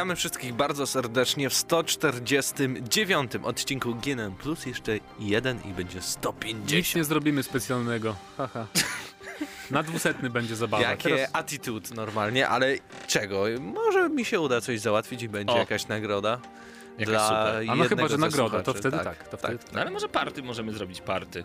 Witamy wszystkich bardzo serdecznie w 149 odcinku GNM Plus. Jeszcze jeden i będzie 150. Nic nie zrobimy specjalnego. Haha. Na dwusetny będzie zabawa. Jakie Teraz attitude normalnie, ale czego? Może mi się uda coś załatwić i będzie O. jakaś nagroda. Jakaś dla super. A no chyba, że nagroda, to wtedy tak. tak, to tak. wtedy No ale może party możemy zrobić party.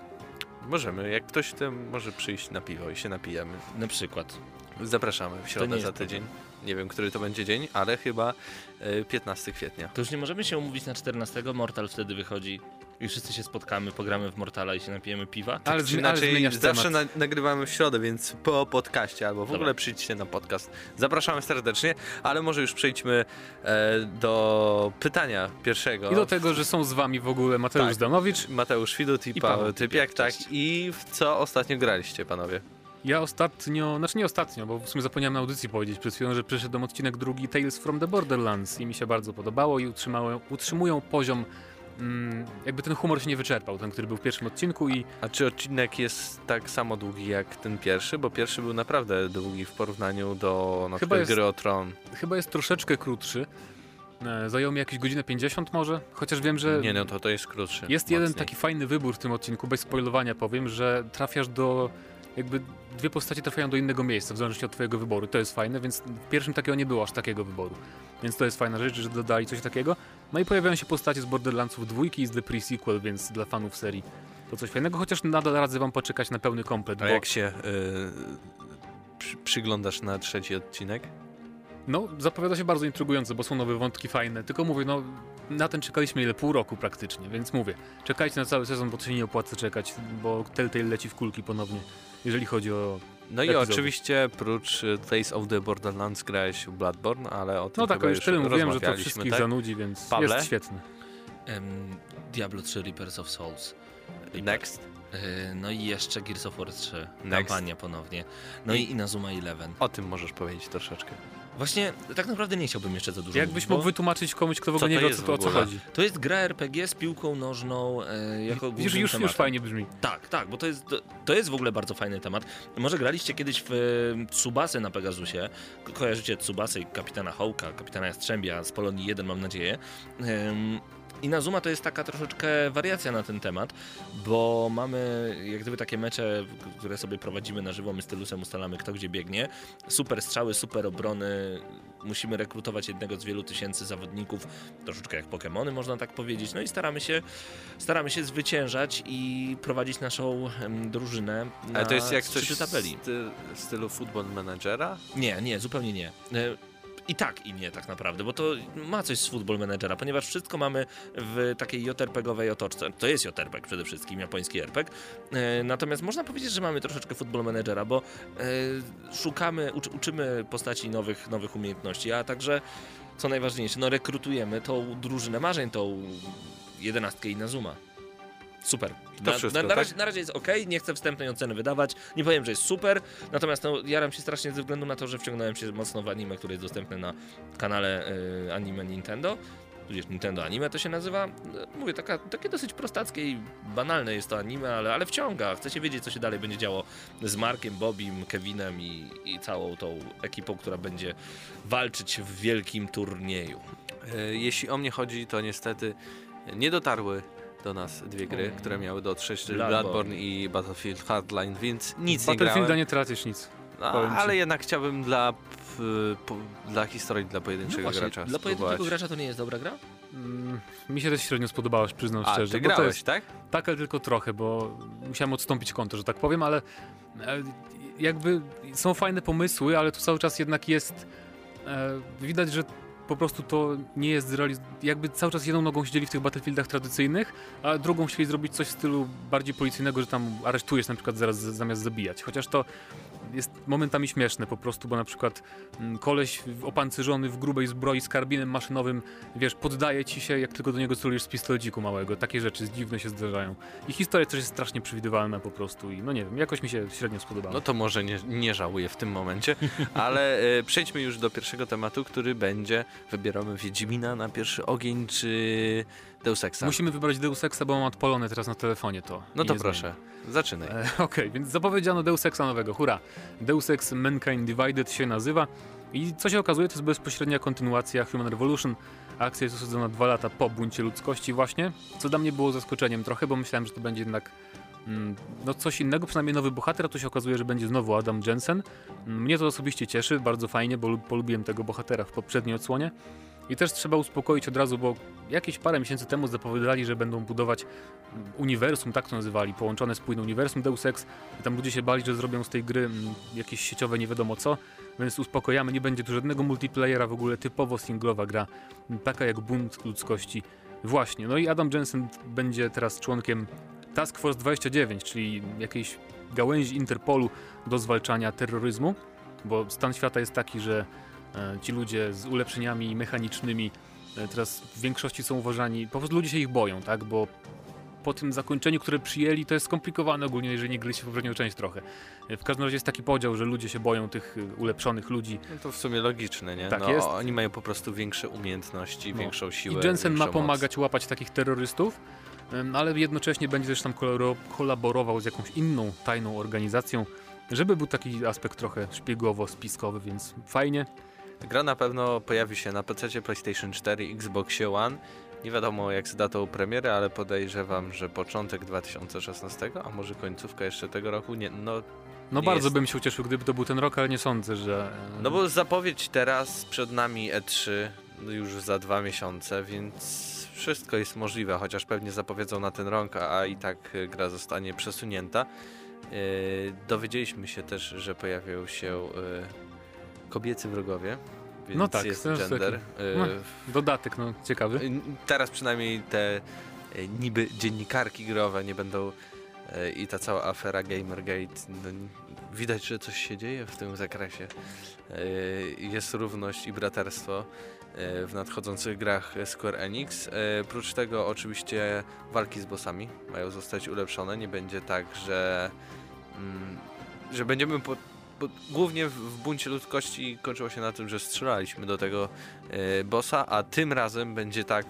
Możemy, jak ktoś to może przyjść na piwo i się napijemy. Na przykład. Zapraszamy w środę za tydzień. Nie wiem, który to będzie dzień, ale chyba e, 15 kwietnia. To już nie możemy się umówić na 14. Mortal wtedy wychodzi. I wszyscy się spotkamy, pogramy w Mortala i się napijemy piwa. Ale, Czy ale inaczej zawsze na, nagrywamy w środę, więc po podcaście albo w Dobra. ogóle przyjdźcie na podcast. Zapraszamy serdecznie, ale może już przejdźmy e, do pytania pierwszego. I do tego, że są z wami w ogóle Mateusz Tak. Zdanowicz. Mateusz Widut i, I Paweł Typiak, tak. I w co ostatnio graliście, panowie? Ja ostatnio, znaczy nie ostatnio, bo w sumie zapomniałem na audycji powiedzieć przed chwilą, że przyszedł odcinek drugi Tales from the Borderlands i mi się bardzo podobało i utrzymują poziom, mm, jakby ten humor się nie wyczerpał, ten, który był w pierwszym odcinku i A czy odcinek jest tak samo długi jak ten pierwszy? Bo pierwszy był naprawdę długi w porównaniu do na Chyba przykład jest- gry o Tron. chyba jest troszeczkę krótszy. E, Zajął mi jakieś godzinę 50 może, chociaż wiem, że Nie no, to to jest krótszy. Jest jeden mocniej. taki fajny wybór w tym odcinku, bez spoilowania powiem, że trafiasz do. Jakby dwie postacie trafiają do innego miejsca, w zależności od twojego wyboru. To jest fajne, więc w pierwszym takiego nie było aż takiego wyboru. Więc to jest fajna rzecz, że dodali coś takiego. No i pojawiają się postacie z Borderlandsów dwójki i z The Pre-Sequel, więc dla fanów serii to coś fajnego, chociaż nadal radzę wam poczekać na pełny komplet, A bo jak się y, przy, przyglądasz na trzeci odcinek? no, zapowiada się bardzo intrygująco, bo są nowe wątki fajne. Tylko mówię, no na ten czekaliśmy ile pół roku praktycznie, więc mówię, czekajcie na cały sezon, bo to się nie opłaca czekać, bo Telltale leci w kulki ponownie, jeżeli chodzi o No i Epizody. oczywiście prócz y, Tales of the Borderlands grałeś w Bloodborne, ale o tym No tak, chyba o już tyle mówiłem, że to wszystkich tak? zanudzi, więc Pawle? jest świetny. Em, Diablo 3 Reapers of Souls. Next. E, No i jeszcze Gears of War 3. Next. Kampania ponownie. No I- i Inazuma Eleven. O tym możesz powiedzieć troszeczkę. Właśnie tak naprawdę nie chciałbym jeszcze za dużo Jakbyś mówić, mógł wytłumaczyć komuś, kto w ogóle nie wie, co, to, o co chodzi. To jest gra RPG z piłką nożną e, jako już, już tematem. fajnie brzmi. Tak, tak, bo to jest, to, jest w ogóle bardzo fajny temat. Może graliście kiedyś w e, Tsubasę na Pegasusie. Ko- Kojarzycie Tsubasę i kapitana Hołka, kapitana Jastrzębia z Polonii 1, mam nadzieję. Ym, Inazuma to jest taka troszeczkę wariacja na ten temat, bo mamy jak gdyby takie mecze, które sobie prowadzimy na żywo, my z Tylusem ustalamy kto gdzie biegnie. Super strzały, super obrony, musimy rekrutować jednego z wielu tysięcy zawodników, troszeczkę jak Pokémony można tak powiedzieć. No i staramy się, staramy się zwyciężać i prowadzić naszą drużynę na Ale to jest jak coś w tabeli. sty- w stylu Football Managera? Nie, nie, zupełnie nie. I tak i nie tak naprawdę, bo to ma coś z Football Managera, ponieważ wszystko mamy w takiej JRPG-owej otoczce. To jest JRPG przede wszystkim, japoński RPG. E, Natomiast można powiedzieć, że mamy troszeczkę Football Managera, bo e, szukamy, uczy, uczymy postaci nowych, nowych umiejętności, a także co najważniejsze, no rekrutujemy tą drużynę marzeń, tą jedenastkę Inazuma. Super. Na, wszystko, na, na, tak? razie, na razie jest ok, nie chcę wstępnej oceny wydawać. Nie powiem, że jest super, natomiast no, jaram się strasznie ze względu na to, że wciągnąłem się mocno w anime, które jest dostępne na kanale y, Anime Nintendo. Tudzież Nintendo Anime to się nazywa. No, Mówię, taka, takie dosyć prostackie i banalne jest to anime, ale, ale wciąga. Chcecie wiedzieć, co się dalej będzie działo z Markiem, Bobim, Kevinem i, i całą tą ekipą, która będzie walczyć w wielkim turnieju. E, Jeśli o mnie chodzi, to niestety nie dotarły do nas dwie gry, O. które miały dotrzeć, czyli Bloodborne. Bloodborne i Battlefield Hardline, więc nic nie Battlefielda grałem. nie tracisz nic. No, ale jednak chciałbym dla, p, po, dla historii, dla pojedynczego gracza No dla pojedynczego spróbować. gracza to nie jest dobra gra? Mm, mi się też średnio spodobało, przyznam A, szczerze. ty bo to grałeś, jest, tak? tak, ale tylko trochę, bo musiałem odstąpić konto, że tak powiem, ale e, jakby są fajne pomysły, ale tu cały czas jednak jest e, widać, że po prostu to nie jest zrealizowane. Jakby cały czas jedną nogą siedzieli w tych Battlefieldach tradycyjnych, a drugą chcieli zrobić coś w stylu bardziej policyjnego, że tam aresztujesz na przykład zaraz zamiast zabijać. Chociaż to jest momentami śmieszne po prostu, bo na przykład mm, koleś opancerzony w grubej zbroi z karbinem maszynowym, wiesz, poddaje ci się, jak tylko do niego celujesz z pistoleciku małego. Takie rzeczy dziwne się zdarzają. I historia też jest strasznie przewidywalna po prostu i no nie wiem, jakoś mi się średnio spodobało. No to może nie, nie żałuję w tym momencie, ale e, przejdźmy już do pierwszego tematu, który będzie, wybieramy Wiedźmina na pierwszy ogień, czy Deus Exa. Musimy wybrać Deus Exa, bo mam odpalone teraz na telefonie to. No to proszę, zaczynaj. E, Okej, więc zapowiedziano Deus Exa nowego, hura. Deus Ex Mankind Divided się nazywa I co się okazuje, to jest bezpośrednia kontynuacja Human Revolution. Akcja jest osadzona dwa lata po buncie ludzkości właśnie, co dla mnie było zaskoczeniem trochę, bo myślałem, że to będzie jednak no coś innego, przynajmniej nowy bohater, a tu się okazuje, że będzie znowu Adam Jensen. Mm, Mnie to osobiście cieszy, bardzo fajnie, bo lu- polubiłem tego bohatera w poprzedniej odsłonie. I też trzeba uspokoić od razu, bo jakieś parę miesięcy temu zapowiadali, że będą budować mm, uniwersum, tak to nazywali, połączone spójne uniwersum Deus Ex. I tam ludzie się bali, że zrobią z tej gry mm, jakieś sieciowe nie wiadomo co, więc uspokojamy, nie będzie tu żadnego multiplayera, w ogóle typowo singlowa gra, taka jak Bunt Ludzkości. Właśnie, no i Adam Jensen będzie teraz członkiem Task Force 29, czyli jakiejś gałęzi Interpolu do zwalczania terroryzmu, bo stan świata jest taki, że e, ci ludzie z ulepszeniami mechanicznymi e, teraz w większości są uważani, po prostu ludzie się ich boją, tak, bo po tym zakończeniu, które przyjęli, to jest skomplikowane ogólnie, jeżeli nie gryźć w poprzednią część trochę. E, W każdym razie jest taki podział, że ludzie się boją tych ulepszonych ludzi. No to w sumie logiczne, nie? Tak no, jest. Oni mają po prostu większe umiejętności, No. większą siłę. I Jensen ma większą moc. pomagać łapać takich terrorystów, ale jednocześnie będzie też tam kolaborował z jakąś inną tajną organizacją, żeby był taki aspekt trochę szpiegowo-spiskowy, więc fajnie. Gra na pewno pojawi się na PC, PlayStation 4, Xboxie One. Nie wiadomo jak z datą premiery, ale podejrzewam, że początek 2016, a może końcówka jeszcze tego roku. Nie, no, No Nie bardzo jest- bym się ucieszył, gdyby to był ten rok, ale nie sądzę, że... no bo zapowiedź teraz, przed nami E3 już za dwa miesiące, więc wszystko jest możliwe, chociaż pewnie zapowiedzą na ten rok, a, i tak y, gra zostanie przesunięta. Yy, dowiedzieliśmy się też, że pojawią się y, kobiecy wrogowie, więc No tak, jest gender. taki- no. Dodatek, no ciekawy. Teraz przynajmniej te niby dziennikarki growe nie będą i ta cała afera Gamergate, no, widać, że coś się dzieje w tym zakresie. Jest równość i braterstwo w nadchodzących grach Square Enix. Y, Prócz tego oczywiście walki z bossami mają zostać ulepszone. Nie będzie tak, że, mm, że będziemy po, bo głównie w, buncie ludzkości kończyło się na tym, że strzelaliśmy do tego e, bossa, a tym razem będzie tak,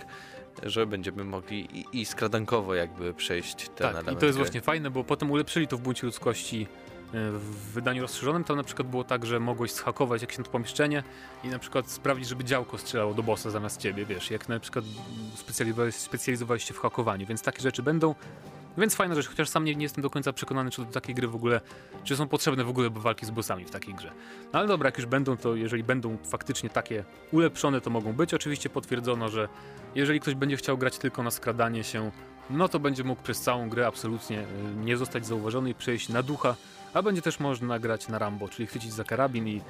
że będziemy mogli i, i skradankowo jakby przejść ten Tak, element i to jest gry. właśnie fajne, bo potem ulepszyli to w buncie ludzkości e, w wydaniu rozszerzonym. Tam na przykład było tak, że mogłeś zhakować jakieś pomieszczenie i na przykład sprawić, żeby działko strzelało do bossa zamiast ciebie, wiesz, jak na przykład specjalizowałeś, specjalizowałeś się w hakowaniu, więc takie rzeczy będą. Więc fajna rzecz, chociaż sam nie, nie jestem do końca przekonany, czy do takiej gry w ogóle, czy są potrzebne w ogóle walki z bossami w takiej grze. No ale dobra, jak już będą, to jeżeli będą faktycznie takie ulepszone, to mogą być. Oczywiście potwierdzono, że jeżeli ktoś będzie chciał grać tylko na skradanie się, no to będzie mógł przez całą grę absolutnie y, nie zostać zauważony i przejść na ducha, a będzie też można grać na Rambo, czyli chwycić za karabin i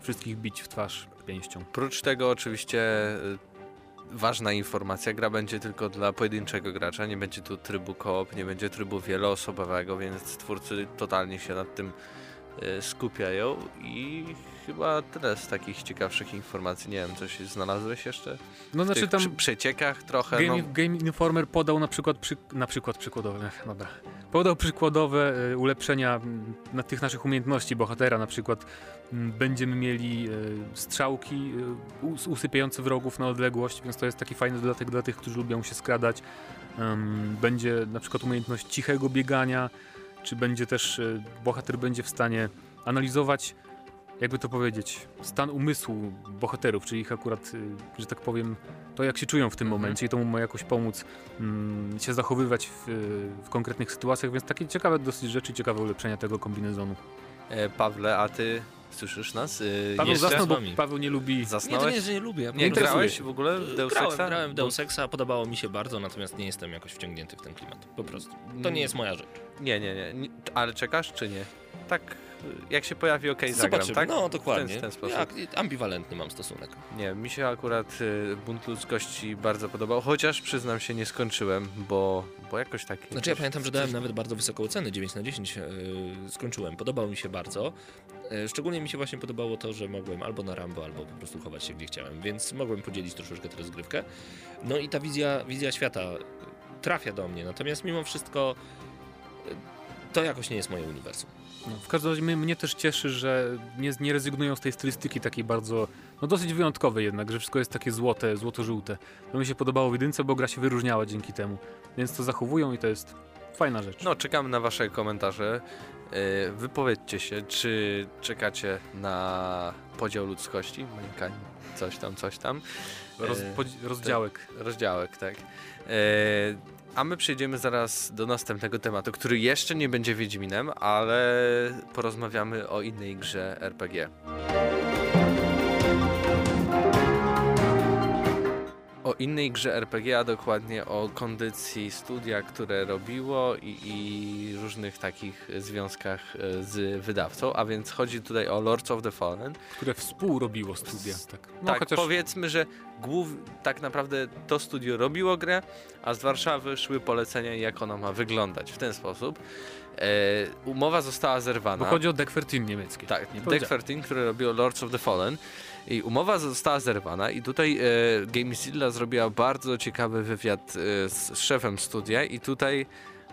wszystkich bić w twarz pięścią. Prócz tego oczywiście y, ważna informacja, gra będzie tylko dla pojedynczego gracza, nie będzie tu trybu koop, nie będzie trybu wieloosobowego, więc twórcy totalnie się nad tym skupiają i chyba tyle z takich ciekawszych informacji. Nie wiem, coś znalazłeś jeszcze? No znaczy tam przy, przeciekach trochę, Game, no, Game Informer podał na przykład, przy, na przykład przykładowe, dobra, podał przykładowe y, ulepszenia na tych naszych umiejętności bohatera, na przykład będziemy mieli y, strzałki us, usypiające wrogów na odległość, więc to jest taki fajny dodatek dla tych, którzy lubią się skradać. Będzie na przykład umiejętność cichego biegania, czy będzie też, y, bohater będzie w stanie analizować jakby to powiedzieć, stan umysłu bohaterów, czyli ich akurat, y, że tak powiem, to jak się czują w tym Mhm. momencie i to mu ma jakoś pomóc mm, się zachowywać w, w konkretnych sytuacjach, więc takie ciekawe dosyć rzeczy, ciekawe ulepszenia tego kombinezonu. e, Pawle, a ty słyszysz nas? Y, Paweł jeszcze? zasnął, bo. Paweł nie lubi... Nie, to Zasnąłeś? nie, że nie lubię. Nie grałeś w ogóle w Deus grałem, Exa? grałem w Deus Exa, podobało mi się bardzo, natomiast nie jestem jakoś wciągnięty w ten klimat. Po prostu. To nie jest moja rzecz. Nie, nie, nie. Ale czekasz czy nie? Tak, jak się pojawi, okej, zagram, Zobaczymy. tak? No, W dokładnie. ten, w ten sposób. Jak, ambiwalentny mam stosunek. Nie, mi się akurat y, Bunt Ludzkości bardzo podobał, chociaż przyznam się nie skończyłem, bo, bo jakoś tak... Znaczy ja pamiętam, że dałem nawet bardzo wysoką ocenę, 9 na 10 yy, skończyłem. Podobał mi się bardzo. Yy, szczególnie mi się właśnie podobało to, że mogłem albo na Rambo, albo po prostu chować się gdzie chciałem, więc mogłem podzielić troszeczkę tę rozgrywkę. No i ta wizja, wizja świata trafia do mnie, natomiast mimo wszystko yy, to jakoś nie jest moje uniwersum. No, w każdym razie mnie, też cieszy, że nie, nie rezygnują z tej stylistyki takiej bardzo, no dosyć wyjątkowej jednak, że wszystko jest takie złote, złoto-żółte. To mi się podobało w jedynce, bo gra się wyróżniała dzięki temu, więc to zachowują i to jest fajna rzecz. No, czekamy na wasze komentarze. E, Wypowiedzcie się, czy czekacie na podział ludzkości, Mankind, coś tam, coś tam. Roz, E, podzi- rozdziałek. Rozdziałek, tak. E, a my przejdziemy zaraz do następnego tematu, który jeszcze nie będzie Wiedźminem, ale porozmawiamy o innej grze RPG. O innej grze RPG, a dokładnie o kondycji studia, które robiło i, i różnych takich związkach e, z wydawcą, a więc chodzi tutaj o Lords of the Fallen. które współrobiło studia. Tak, no, tak, chociaż powiedzmy, że głów... tak naprawdę to studio robiło grę, a z Warszawy szły polecenia, jak ona ma wyglądać w ten sposób. E, umowa została zerwana. bo chodzi o Deck 13 niemieckie. Tak, nie Deck powiedziałem. 13, które robiło Lords of the Fallen. I umowa została zerwana i tutaj e, Gamezilla zrobiła bardzo ciekawy wywiad e, z szefem studia i tutaj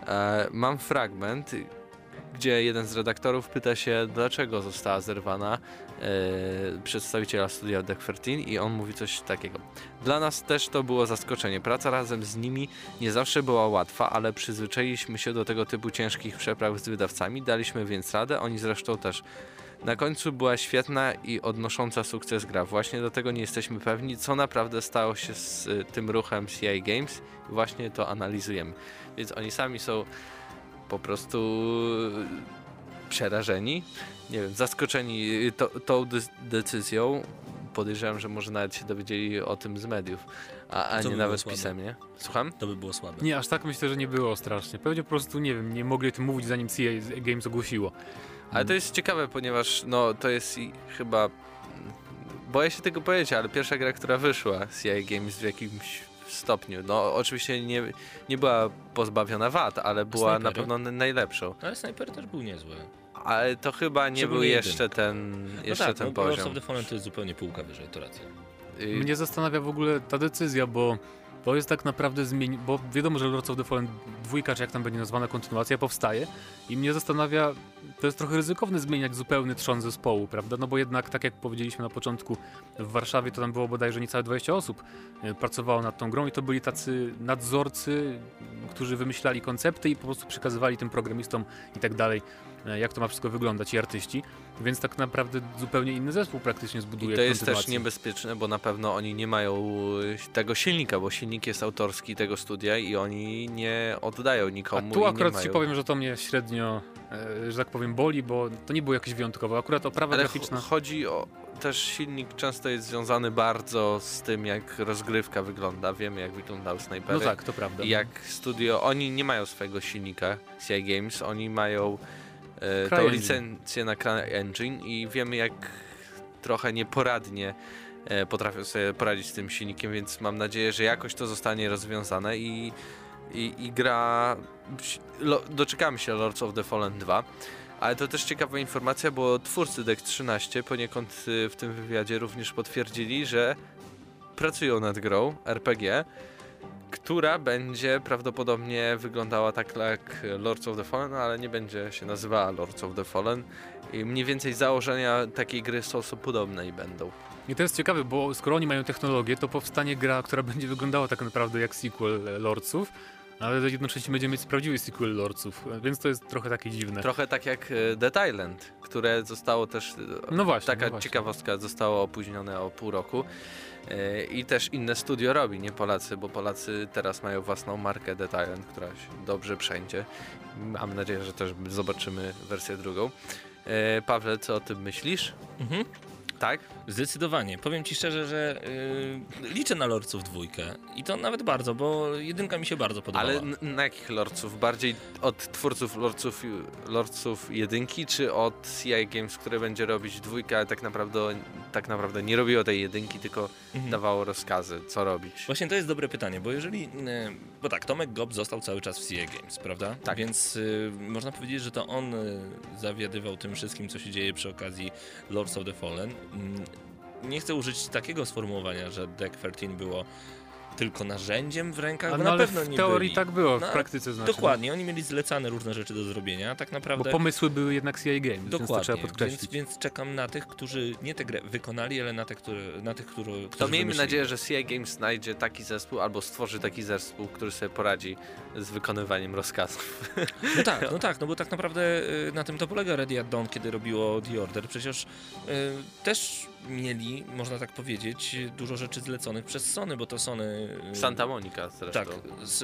e, mam fragment, gdzie jeden z redaktorów pyta się, dlaczego została zerwana e, przedstawiciela studia 13 i on mówi coś takiego. Dla nas też to było zaskoczenie. Praca razem z nimi nie zawsze była łatwa, ale przyzwyczailiśmy się do tego typu ciężkich przepraw z wydawcami, daliśmy więc radę, oni zresztą też. Na końcu była świetna i odnosząca sukces gra. Właśnie do tego nie jesteśmy pewni, co naprawdę stało się z y, tym ruchem CI Games właśnie to analizujemy. Więc oni sami są po prostu y, przerażeni, nie wiem, zaskoczeni y, to, tą decyzją. Podejrzewam, że może nawet się dowiedzieli o tym z mediów, a, a nie by było nawet słabe. pisemnie. Słucham? To by było słabe. Nie, aż tak myślę, że nie było strasznie. Pewnie po prostu, nie wiem, nie mogli o tym mówić zanim CA Games ogłosiło. Ale to jest ciekawe, ponieważ no to jest i chyba. Boję się tego powiedzieć, ale pierwsza gra, która wyszła z EA Games w jakimś stopniu. No oczywiście nie, nie była pozbawiona wad, ale była na pewno najlepszą. Ale Sniper też był niezły. Ale to chyba nie był jeszcze ten, jeszcze no tak, ten no, Lords poziom. of the Fallen to jest zupełnie półka wyżej, to racja. Y, Mnie zastanawia w ogóle ta decyzja, bo to jest tak naprawdę zmień... bo wiadomo, że Lords of the Fallen dwójka, czy jak tam będzie nazwana kontynuacja, powstaje i mnie zastanawia, to jest trochę ryzykowne zmieniać zupełny trzon zespołu, prawda? No bo jednak, tak jak powiedzieliśmy na początku, w Warszawie to tam było bodajże niecałe 20 osób e, pracowało nad tą grą i to byli tacy nadzorcy, którzy wymyślali koncepty i po prostu przekazywali tym programistom i tak dalej, jak to ma wszystko wyglądać i artyści, więc tak naprawdę zupełnie inny zespół praktycznie zbuduje I to jest też niebezpieczne, bo na pewno oni nie mają y, tego silnika, bo silnik jest autorski tego studia i oni nie oddają A nikomu. tu i akurat nie ci mają... powiem, że to mnie średnio, e, że tak powiem, boli, bo to nie było jakieś wyjątkowe. Akurat oprawa Ale graficzna. ch- chodzi o. Też silnik często jest związany bardzo z tym, jak rozgrywka wygląda. Wiemy, jak wyglądały snajpery. No tak, to prawda. I jak studio. Oni nie mają swojego silnika CI Games, oni mają e, tą licencję na CryEngine i wiemy, jak trochę nieporadnie e, potrafią sobie poradzić z tym silnikiem, więc mam nadzieję, że jakoś to zostanie rozwiązane i, i, i gra. Lo, doczekamy się Lords of the Fallen 2. Ale to też ciekawa informacja, bo twórcy Deck 13 poniekąd y, w tym wywiadzie również potwierdzili, że pracują nad grą RPG, która będzie prawdopodobnie wyglądała tak jak Lords of the Fallen, ale nie będzie się nazywała Lords of the Fallen. I mniej więcej założenia takiej gry są, podobne i będą. I to jest ciekawe, bo skoro oni mają technologię, to powstanie gra, która będzie wyglądała tak naprawdę jak sequel Lordsów, ale jednocześnie będziemy mieć prawdziwy sequel Lordsów, więc to jest trochę takie dziwne. Trochę tak jak e, Dead Island, które zostało też. e, No właśnie, Taka no właśnie. ciekawostka zostało opóźnione o pół roku. E, I też inne studio robi, nie Polacy, bo Polacy teraz mają własną markę Island, która się dobrze przejdzie. Mam nadzieję, że też zobaczymy wersję drugą. E, Pawle, co o tym myślisz? Mhm. Tak? Zdecydowanie. Powiem ci szczerze, że yy, liczę na Lordsów dwójkę. I to nawet bardzo, bo jedynka mi się bardzo podobała. Ale na jakich lordców? Bardziej od twórców lordców, lordców jedynki, czy od CI Games, które będzie robić dwójkę, ale tak naprawdę, tak naprawdę nie robiło tej jedynki, tylko Mhm. dawało rozkazy, co robić. Właśnie to jest dobre pytanie, bo jeżeli. yy, Bo tak, Tomek Gob został cały czas w CA Games, prawda? Tak. Więc yy, można powiedzieć, że to on yy, zawiadywał tym wszystkim, co się dzieje przy okazji Lords of the Fallen. Nie chcę użyć takiego sformułowania, że Deck 13 było tylko narzędziem w rękach, A bo no, na ale pewno w nie teorii byli. tak było, w No, praktyce znaczy. Dokładnie, oni mieli zlecane różne rzeczy do zrobienia, tak naprawdę... bo pomysły były jednak CI Games, więc to Dokładnie, trzeba podkreślić. więc, więc czekam na tych, którzy nie tę grę wykonali, ale na, te, które, na tych, które, którzy To miejmy wymyślili. nadzieję, że CI Games znajdzie taki zespół albo stworzy taki zespół, który sobie poradzi z wykonywaniem rozkazów. No tak, no tak, no bo tak naprawdę y, na tym to polega Ready at Dawn, kiedy robiło The Order. Przecież y, też mieli, można tak powiedzieć, dużo rzeczy zleconych przez Sony, bo to Sony... Santa Monica zresztą. Tak,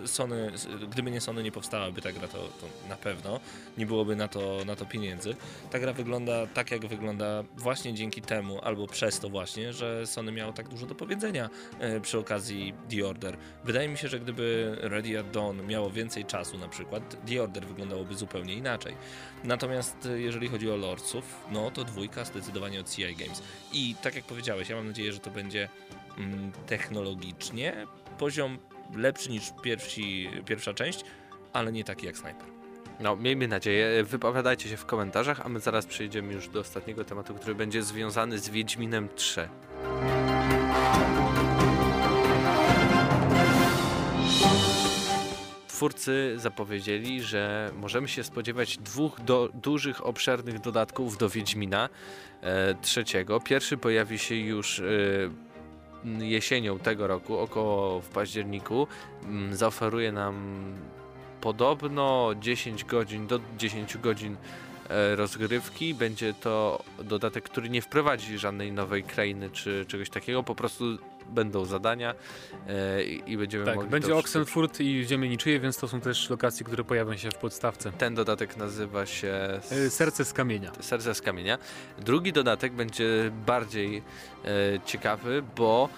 Sony, gdyby nie Sony nie powstałaby ta gra, to, to na pewno nie byłoby na to, na to pieniędzy. Ta gra wygląda tak, jak wygląda właśnie dzięki temu, albo przez to właśnie, że Sony miało tak dużo do powiedzenia e, przy okazji The Order. Wydaje mi się, że gdyby Ready at Dawn miało więcej czasu na przykład, The Order wyglądałoby zupełnie inaczej. Natomiast e, jeżeli chodzi o Lordsów, no to dwójka zdecydowanie od CI Games. I tak jak powiedziałeś, ja mam nadzieję, że to będzie technologicznie poziom lepszy niż pierwsi, pierwsza część, ale nie taki jak Sniper. No, miejmy nadzieję. Wypowiadajcie się w komentarzach, a my zaraz przejdziemy już do ostatniego tematu, który będzie związany z Wiedźminem 3. Twórcy zapowiedzieli, że możemy się spodziewać dwóch do, dużych, obszernych dodatków do Wiedźmina e, trzeciego. Pierwszy pojawi się już e, jesienią tego roku, około w październiku. Mm, Zaoferuje nam podobno 10 godzin, do 10 godzin rozgrywki. Będzie to dodatek, który nie wprowadzi żadnej nowej krainy czy czegoś takiego, po prostu będą zadania e, i będziemy Tak, mogli będzie Oxenfurt i Ziemie Niczyje, więc to są też lokacje, które pojawią się w podstawce. Ten dodatek nazywa się E, Serce z kamienia. Serce z kamienia. Drugi dodatek będzie bardziej e, ciekawy, bo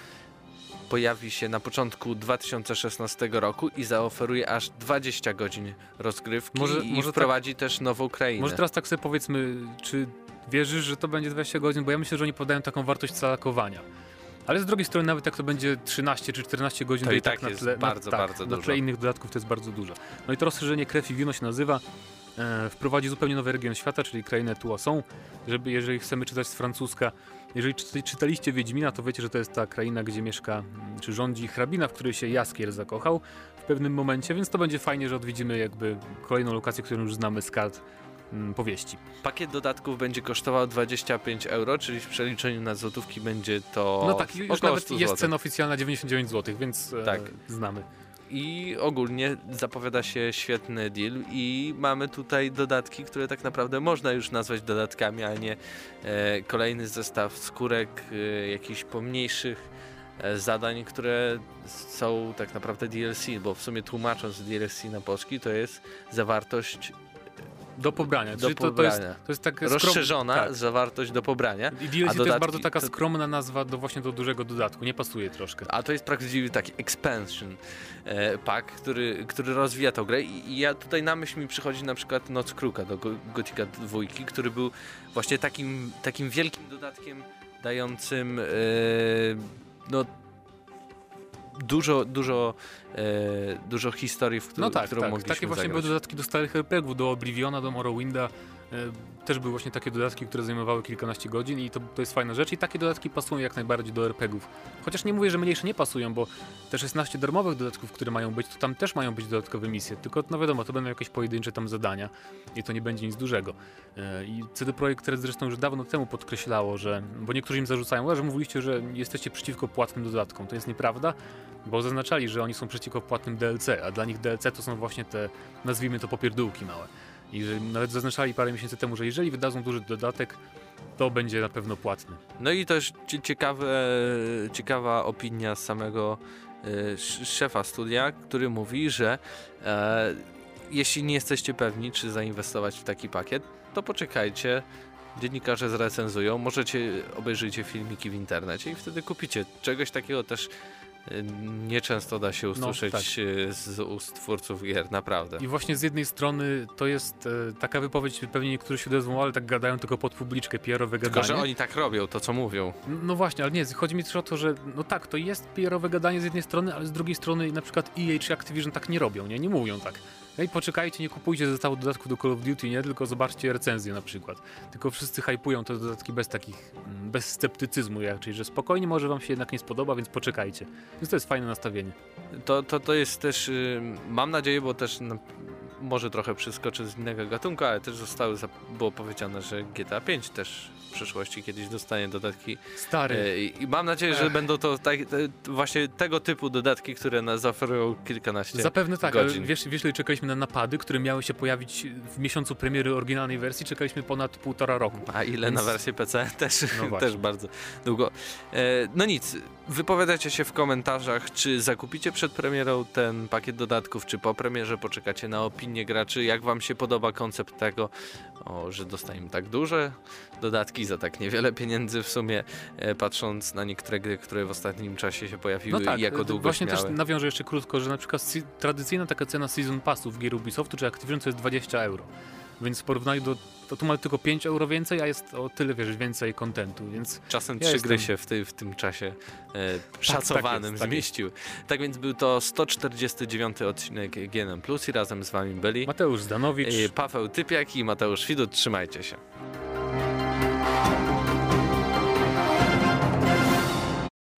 pojawi się na początku 2016 roku i zaoferuje aż 20 godzin rozgrywki Może- i może tak- wprowadzi też nową krainę. Może teraz tak sobie powiedzmy, czy wierzysz, że to będzie 20 godzin? Bo ja myślę, że oni podają taką wartość calakowania. Ale z drugiej strony, nawet jak to będzie 13 czy 14 godzin, To to, i tak, tak na jest tle, bardzo, na, tak, bardzo na dużo. tle innych dodatków to jest bardzo dużo. No i to rozszerzenie Krew i Wino się nazywa. E, wprowadzi zupełnie nowy region świata, czyli krainę Tuason. Żeby, jeżeli chcemy czytać z francuska, jeżeli czyta- czytaliście Wiedźmina, to wiecie, że to jest ta kraina, gdzie mieszka, mm, czy rządzi hrabina, w której się Jaskier zakochał w pewnym momencie, więc to będzie fajnie, że odwiedzimy jakby kolejną lokację, którą już znamy z kart mm, powieści. Pakiet dodatków będzie kosztował 25 euro, czyli w przeliczeniu na złotówki będzie to No tak, już nawet 100 jest cena oficjalna 99 zł, więc e, Tak. znamy. I ogólnie zapowiada się świetny deal i mamy tutaj dodatki, które tak naprawdę można już nazwać dodatkami, a nie e, kolejny zestaw skórek, e, jakichś pomniejszych e, zadań, które są tak naprawdę DLC, bo w sumie tłumacząc DLC na polski to jest zawartość Do pobrania. do Czyli to, to, jest, pobrania. to jest tak skrom- Rozszerzona Tak. zawartość do pobrania. I DLC to jest dodatki bardzo taka skromna nazwa do właśnie do dużego dodatku, nie pasuje troszkę. A to jest prawdziwy taki expansion e, pack, który, który rozwija tę grę I, ja tutaj na myśl mi przychodzi na przykład Noc Kruka do Go- Gothica 2, który był właśnie takim, takim wielkim dodatkiem dającym e, no dużo, dużo, e, dużo historii, w którą, No tak, którą tak. mogliśmy Takie właśnie zagrać. były dodatki do starych RPGów, do Obliviona, do Morrowinda. E, też były właśnie takie dodatki, które zajmowały kilkanaście godzin i to, to jest fajna rzecz i takie dodatki pasują jak najbardziej do RPGów. Chociaż nie mówię, że mniejsze nie pasują, bo te 16 darmowych dodatków, które mają być, to tam też mają być dodatkowe misje, tylko no wiadomo, to będą jakieś pojedyncze tam zadania i to nie będzie nic dużego. E, I CD Projekt Red zresztą już dawno temu podkreślało, że, bo niektórzy im zarzucają, "A, że mówiliście, że jesteście przeciwko płatnym dodatkom. To jest nieprawda, bo zaznaczali, że oni są przeciwko płatnym DLC, a dla nich DLC to są właśnie te, nazwijmy to popierdółki małe. I że nawet zaznaczali parę miesięcy temu, że jeżeli wydadzą duży dodatek, to będzie na pewno płatny. No i też cie- ciekawe, ciekawa opinia samego e, sz- szefa studia, który mówi, że e, jeśli nie jesteście pewni, czy zainwestować w taki pakiet, to poczekajcie. Dziennikarze zrecenzują, możecie obejrzyjcie filmiki w internecie i wtedy kupicie. Czegoś takiego też nieczęsto da się usłyszeć tak. e, z ust twórców gier, naprawdę. I właśnie z jednej strony to jest e, taka wypowiedź, pewnie niektórzy się odezwą, ale tak gadają tylko pod publiczkę, PR-owe Tylko, gadanie. że oni tak robią, to co mówią. No właśnie, ale nie, chodzi mi też o to, że no tak, to jest PR-owe gadanie z jednej strony, ale z drugiej strony na przykład EA czy Activision tak nie robią, nie, nie mówią tak. No i poczekajcie, nie kupujcie zestawu dodatków do Call of Duty, nie? Tylko zobaczcie recenzję na przykład. Tylko wszyscy hypują te dodatki bez takich, mm, bez sceptycyzmu raczej, że spokojnie może wam się jednak nie spodoba, więc poczekajcie. Więc to jest fajne nastawienie. To, to, to jest też, y, mam nadzieję, bo też no, może trochę przeskoczę z innego gatunku, ale też zostały, było powiedziane, że GTA 5 też przyszłości kiedyś dostanie dodatki. Stary, E, I mam nadzieję, że Ech. będą to tak, właśnie tego typu dodatki, które nas zaoferują kilkanaście. Zapewne tak, godzin. ale wiesz, wiesz, ile czekaliśmy na napady, które miały się pojawić w miesiącu premiery oryginalnej wersji? Czekaliśmy ponad półtora roku. A ile na Więc- wersję PC? Też, No też bardzo długo. E, no nic, wypowiadajcie się w komentarzach, czy zakupicie przed premierą ten pakiet dodatków, czy po premierze poczekacie na opinię graczy, jak wam się podoba koncept tego, o, że dostajemy tak duże dodatki za tak niewiele pieniędzy w sumie, e, patrząc na niektóre gry, które w ostatnim czasie się pojawiły No tak, i jako e, długo właśnie miały. też nawiążę jeszcze krótko, że na przykład tradycyjna taka cena Season Passów gier Ubisoftu czy Activision to jest 20 euro. Więc w porównaniu do, to tu mamy tylko 5 euro więcej, a jest o tyle, wiesz, więcej kontentu, więc Czasem Ja trzy gry się w, ty, w tym czasie e, szacowanym tak jest, tak zmieściły. Tak więc był to 149 odcinek GNM Plus i razem z wami byli Mateusz Zdanowicz, e, Paweł Typiak i Mateusz Widut. Trzymajcie się.